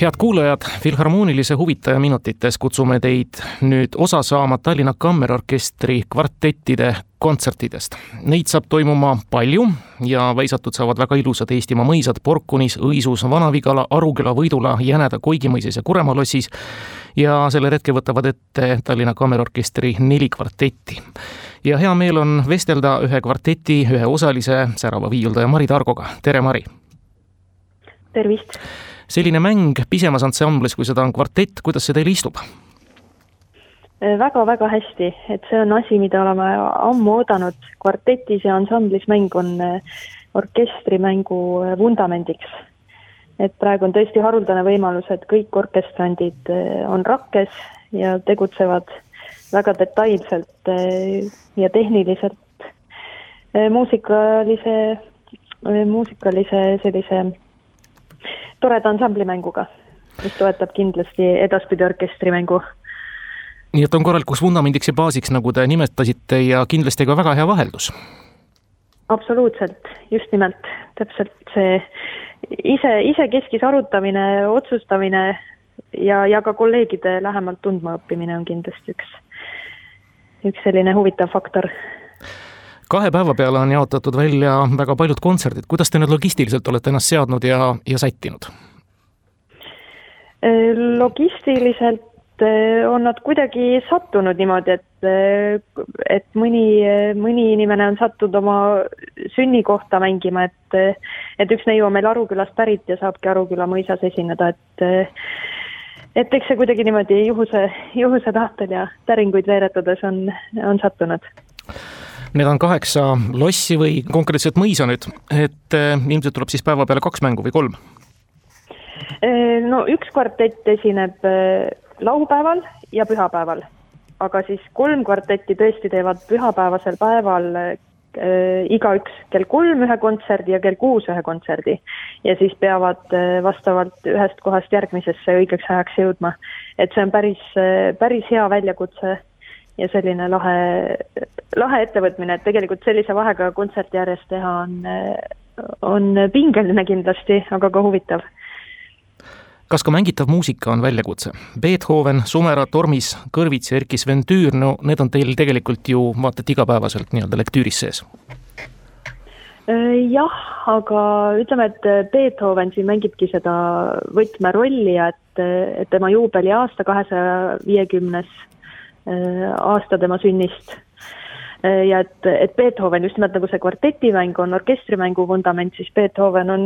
head kuulajad, Filharmoonilise huvitaja minutites kutsume teid nüüd osa saama Tallinna Kammerorkestri kvartettide kontsertidest. Neid saab toimuma palju ja väisatud saavad väga ilusad Eestimaa mõisad Porkunis, Õisus, Vana-Vigala, Aruküla, Võidula, Jäneda, Koigimõises ja Kuremaa lossis. ja selle retke võtavad ette Tallinna Kammerorkestri neli kvartetti. ja hea meel on vestelda ühe kvarteti ühe osalise, särava viiuldaja Mari Targoga, tere Mari! tervist! Selline mäng pisemas ansamblis, kui seda on kvartett, kuidas see teile istub? väga-väga hästi, et see on asi, mida oleme ammu oodanud. kvartetis ja ansamblis mäng on eh, orkestrimängu eh, vundamendiks. et praegu on tõesti haruldane võimalus, et kõik orkestrandid on rakkes ja tegutsevad väga detailselt ja tehniliselt muusikalise, muusikalise sellise toreda ansamblimänguga, mis toetab kindlasti edaspidi orkestrimängu. nii et on korralikuks vundamendiks ja baasiks, nagu te nimetasite ja kindlasti ka väga hea vaheldus. absoluutselt, just nimelt, täpselt see ise, isekeskis arutamine, otsustamine ja, ja ka kolleegide lähemalt tundma õppimine on kindlasti üks, üks selline huvitav faktor kahe päeva peale on jaotatud välja väga paljud kontserdid, kuidas te nüüd logistiliselt olete ennast seadnud ja, ja sättinud? Logistiliselt äh, on nad kuidagi sattunud niimoodi, et, äh, et mõni, mõni inimene on sattunud oma sünnikohta mängima, et, et üks neiu on meil Arukülast pärit ja saabki Aruküla mõisas esineda, et et eks see kuidagi niimoodi juhuse, juhuse tahtel ja täringuid veeretades on, on sattunud Need on kaheksa lossi või konkreetselt mõisa nüüd, et eh, ilmselt tuleb siis päeva peale kaks mängu või kolm? Eh, no üks kvartett esineb eh, laupäeval ja pühapäeval, aga siis kolm kvartetti tõesti teevad pühapäevasel päeval igaüks kell kolm ühe kontserdi ja kell kuus ühe kontserdi. ja siis peavad vastavalt ühest kohast järgmisesse õigeks ajaks jõudma. et see on päris, päris hea väljakutse ja selline lahe, lahe ettevõtmine, et tegelikult sellise vahega kontserti järjest teha on, on pingeline kindlasti, aga ka huvitav. kas ka mängitav muusika on väljakutse? Beethoven, Sumera, Tormis, Kõrvits ja Erkki Sven Tüür, no need on teil tegelikult ju vaata et igapäevaselt nii-öelda lektüüris sees jah, aga ütleme, et Beethoven siin mängibki seda võtmerolli ja et, et tema juubeliaasta, kahesaja viiekümnes Äh, aasta tema sünnist. Äh, ja et, et Beethoven, just nimelt nagu see kvartetimäng on orkestrimängu vundament, siis Beethoven on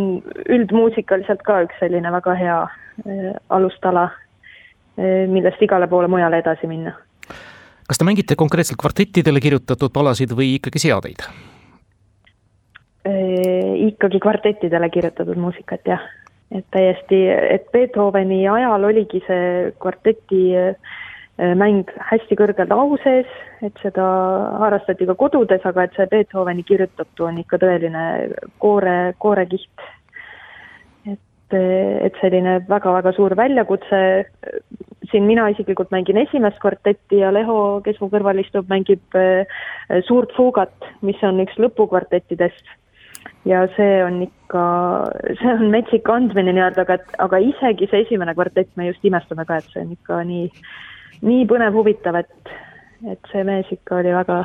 üldmuusikaliselt ka üks selline väga hea äh, alustala, millest igale poole mujale edasi minna. kas te mängite konkreetselt kvartettidele kirjutatud palasid või ikkagi seadeid? ikkagi kvartettidele kirjutatud muusikat, jah. et täiesti, et Beethoveni ajal oligi see kvarteti äh, Äh, mäng hästi kõrgel au sees, et seda harrastati ka kodudes, aga et see Beethoveni kirjutatu on ikka tõeline koore, koorekiht. et, et selline väga-väga suur väljakutse, siin mina isiklikult mängin esimest kvartetti ja Leho, kes mu kõrval istub, mängib äh, suurt fuugat, mis on üks lõpukvartettidest ja see on ikka, see on metsik andmine nii-öelda, aga, aga isegi see esimene kvartett, me just imestame ka, et see on ikka nii nii põnev, huvitav, et, et see mees ikka oli väga,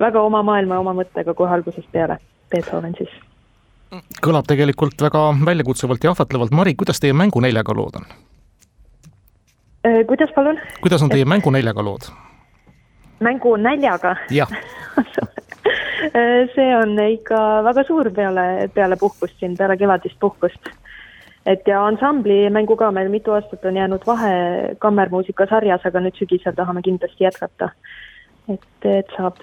väga oma maailma, oma mõttega kohe algusest peale, Beethoven siis. kõlab tegelikult väga väljakutsuvalt ja ahvatlevalt, Mari, kuidas teie mängunäljaga lood on? Äh, kuidas, palun? kuidas on teie et... mängunäljaga lood? mängunäljaga? jah äh, see on ikka väga suur peale, peale puhkust siin, peale kevadist puhkust et ja ansamblimängu ka meil mitu aastat on jäänud vahe kammermuusika sarjas, aga nüüd sügisel tahame kindlasti jätkata. et, et saab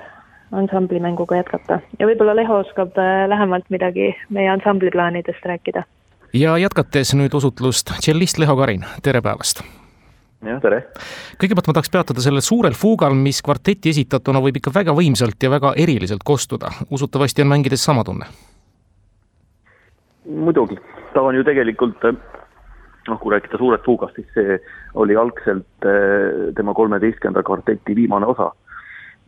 ansamblimänguga jätkata ja võib-olla Leho oskab äh, lähemalt midagi meie ansambli plaanidest rääkida. ja jätkates nüüd osutlust tšellist Leho Karin, tere päevast! jah, tere! kõigepealt ma tahaks peatuda sellel suurel fuugal, mis kvarteti esitatuna võib ikka väga võimsalt ja väga eriliselt kostuda. usutavasti on mängides sama tunne? muidugi, ta on ju tegelikult noh, kui rääkida suurest fuugast, siis see oli algselt eh, tema kolmeteistkümnenda kvarteti viimane osa.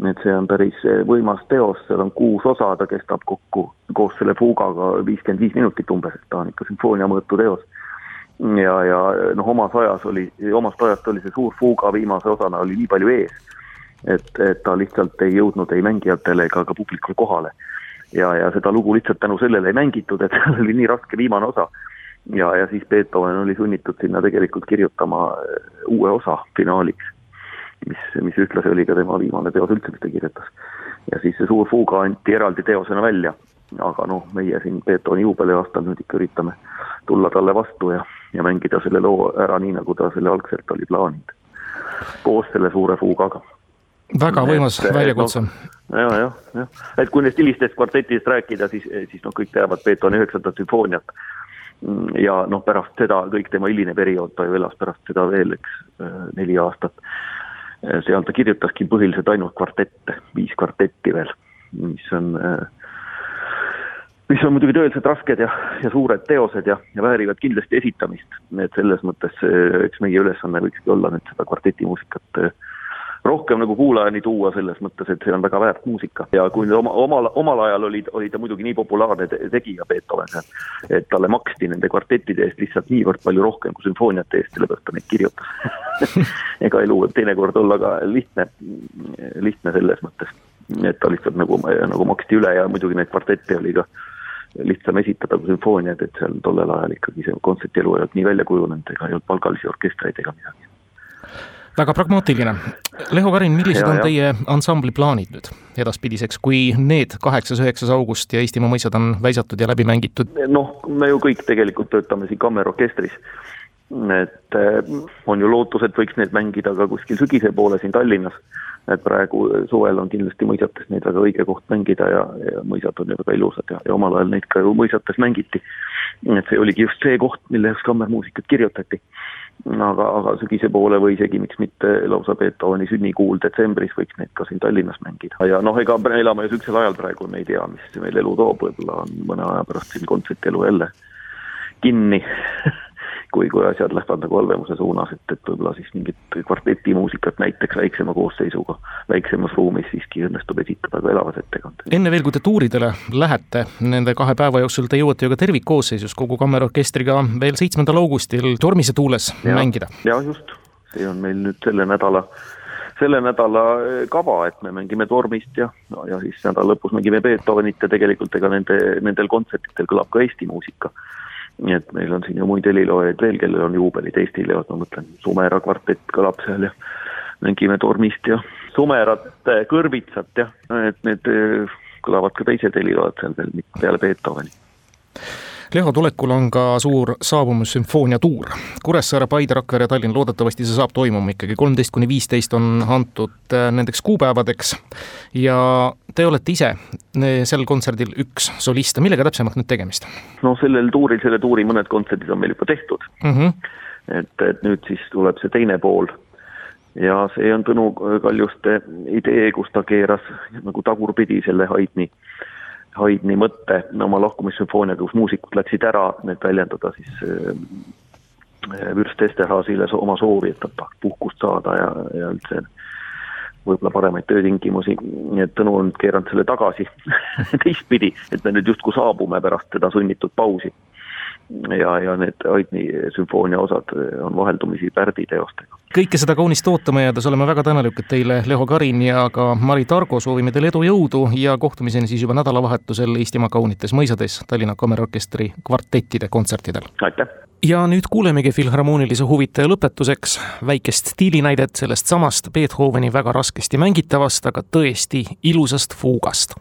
et see on päris eh, võimas teos, seal on kuus osa, ta kestab kokku koos selle fuugaga viiskümmend viis minutit umbes, et ta on ikka sümfoonia mõõtu teos. ja, ja noh, omas ajas oli, omast ajast oli see suur fuuga viimase osana oli nii palju ees, et, et ta lihtsalt ei jõudnud ei mängijatele ega ka publikule kohale. Ja, ja seda lugu lihtsalt tänu sellele ei mängitud, et seal oli nii raske viimane osa. Ja, ja siis Beethoven oli sunnitud sinna tegelikult kirjutama äh, uue osa finaaliks, mis, mis ühtlasi oli ka tema viimane teos üldse, mis ta kirjutas. ja siis see suur fuuga anti eraldi teosena välja, aga noh, meie siin Beethoveni juubeliaastal nüüd ikka üritame tulla talle vastu ja, ja mängida selle loo ära nii, nagu ta selle algselt oli plaaninud, koos selle suure fuugaga väga võimas väljakutse no,. ja, jah, jah, et kui neist hilistest kvartetidest rääkida, siis, siis noh, kõik teavad Beethoveni üheksandat sümfooniat ja noh, pärast seda kõik tema hiline periood, ta ju elas pärast seda veel, eks, äh, neli aastat. Äh, seal ta kirjutaski põhiliselt ainult kvartette, viis kvartetti veel, mis on, mis on muidugi tõeliselt rasked ja, ja suured teosed ja, ja väärivad kindlasti esitamist. et selles mõttes eks meie ülesanne võikski olla nüüd seda kvartetimuusikat äh, rohkem nagu kuulajani tuua selles mõttes, et see on väga väärt muusika. Ja kui oma, omal, omal ajal oli, oli ta muidugi nii populaarne tegija, Beethoven, et talle maksti nende kvartettide eest lihtsalt niivõrd palju rohkem kui sümfooniate eest, sellepärast ta neid kirjutas. Ega elu võib teinekord olla ka lihtne, lihtne selles mõttes, et ta lihtsalt nagu, nagu maksti üle ja muidugi neid kvartette oli ka lihtsam esitada kui sümfooniad, et seal tollel ajal ikkagi see kontserdielu ei olnud nii välja kujunenud ega ei olnud palgalisi orkestreid ega midagi väga pragmaatiline. Leho Karin, millised ja, on ja. teie ansambli plaanid nüüd edaspidiseks, kui need kaheksas, üheksas august ja Eestimaa mõisad on väisatud ja läbi mängitud? noh, me ju kõik tegelikult töötame siin kammerorkestris. Et eh, on ju lootus, et võiks need mängida ka kuskil sügise poole siin Tallinnas. et praegu suvel on kindlasti mõisates neid väga õige koht mängida ja, ja mõisad on ju väga ilusad ja, ja omal ajal neid ka ju mõisates mängiti. et see oligi just see koht, mille jaoks kammermuusikat kirjutati aga, aga sügise poole või isegi miks mitte lausa Beethoveni sünnikuul detsembris võiks neid ka siin Tallinnas mängida. ja noh, ega me elame ju niisugusel ajal praegu, me ei tea, mis meil elu toob, võib-olla on mõne aja pärast siin kontsertelu jälle kinni kui, kui asjad lähevad nagu halvemuse suunas, et, et võib-olla siis mingit kvartetimuusikat näiteks väiksema koosseisuga, väiksemas ruumis siiski õnnestub esitada ka elavas ettekandes. enne veel, kui te tuuridele lähete, nende kahe päeva jooksul te jõuate ju ka tervikkoosseisus kogu kammerorkestriga veel seitsmendal augustil Tormise tuules ja, mängida. jah, just, see on meil nüüd selle nädala selle nädala eh, kava, et me mängime Tormist ja, no, ja siis nädala lõpus mängime Beethovenit ja tegelikult ega nende, nendel kontsertidel kõlab ka Eesti muusika nii et meil on siin ju muid heliloojaid veel, kellel on juubelid Eesti leod, ma mõtlen, Sumera kvartett kõlab seal ja mängime Tormist ja Sumerat, Kõrvitsat ja et need eh, kõlavad ka teised heliloojad seal veel peale Beethoveni Leho tulekul on ka suur saabumissümfoonia tuur. Kuressaare, Paide, Rakvere ja Tallinn, loodetavasti see saab toimuma ikkagi, kolmteist kuni viisteist on antud äh, nendeks kuupäevadeks. ja te olete ise äh, sel kontserdil üks solist, millega täpsemalt nüüd tegemist? no sellel tuuril, selle tuuri mõned kontserdid on meil juba tehtud mm. -hmm. et, et nüüd siis tuleb see teine pool ja see on Tõnu Kaljuste idee, kus ta keeras nagu tagurpidi selle Haydni Haydni mõte oma lahkumissümfooniaga, kus muusikud läksid ära, et väljendada siis äh, Vürst Esterhaasile oma soovi, et ta tahaks puhkust saada ja, ja üldse võib-olla paremaid töötingimusi, nii et Tõnu on keeranud selle tagasi teistpidi, et me nüüd justkui saabume pärast seda sunnitud pausi ja, ja need Aidni sümfoonia osad on vaheldumisi Pärdi teostega. kõike seda kaunist ootama jäädes oleme väga tänulikud teile, Leho Karin ja ka Mari Targo, soovime teile edu, jõudu ja kohtumiseni siis juba nädalavahetusel Eestimaa kaunites mõisades Tallinna Kammerorkestri kvartettide kontsertidel. aitäh! ja nüüd kuulemegi filharmoonilise huvitaja lõpetuseks väikest stiilinäidet sellest samast Beethoveni väga raskesti mängitavast, aga tõesti ilusast fuugast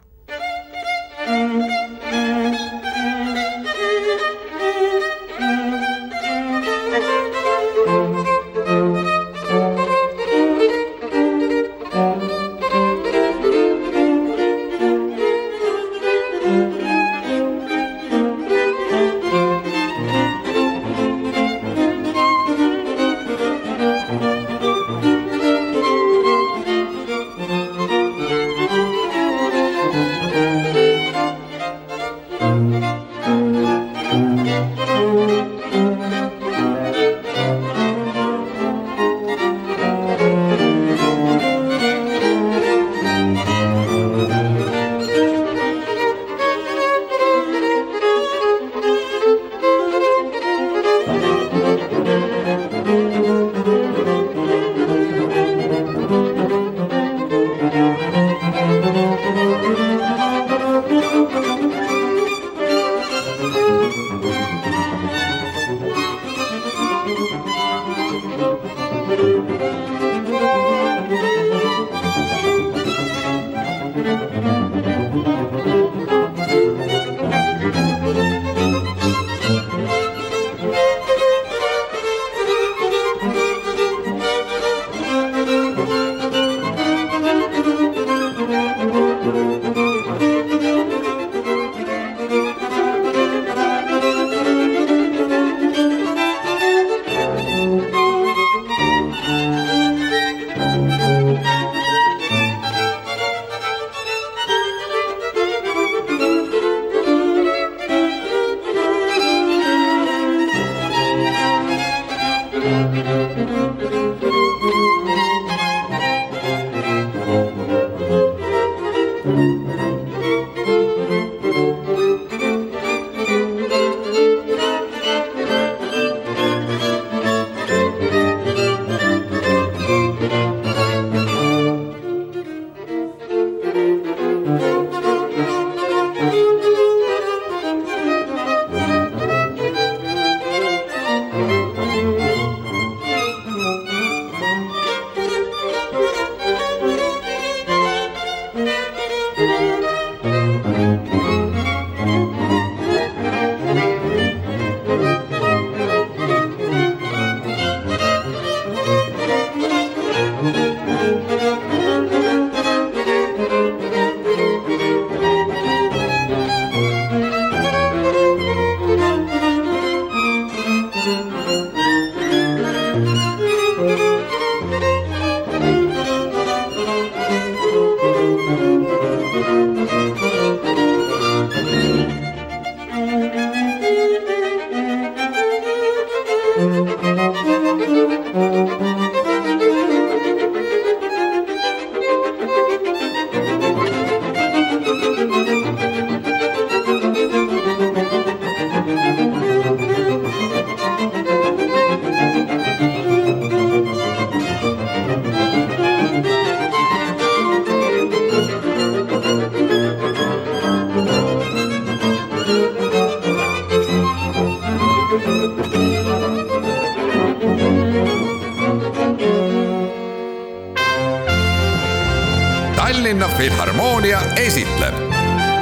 esitleb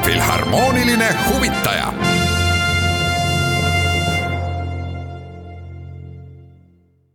Filharmooniline huvitaja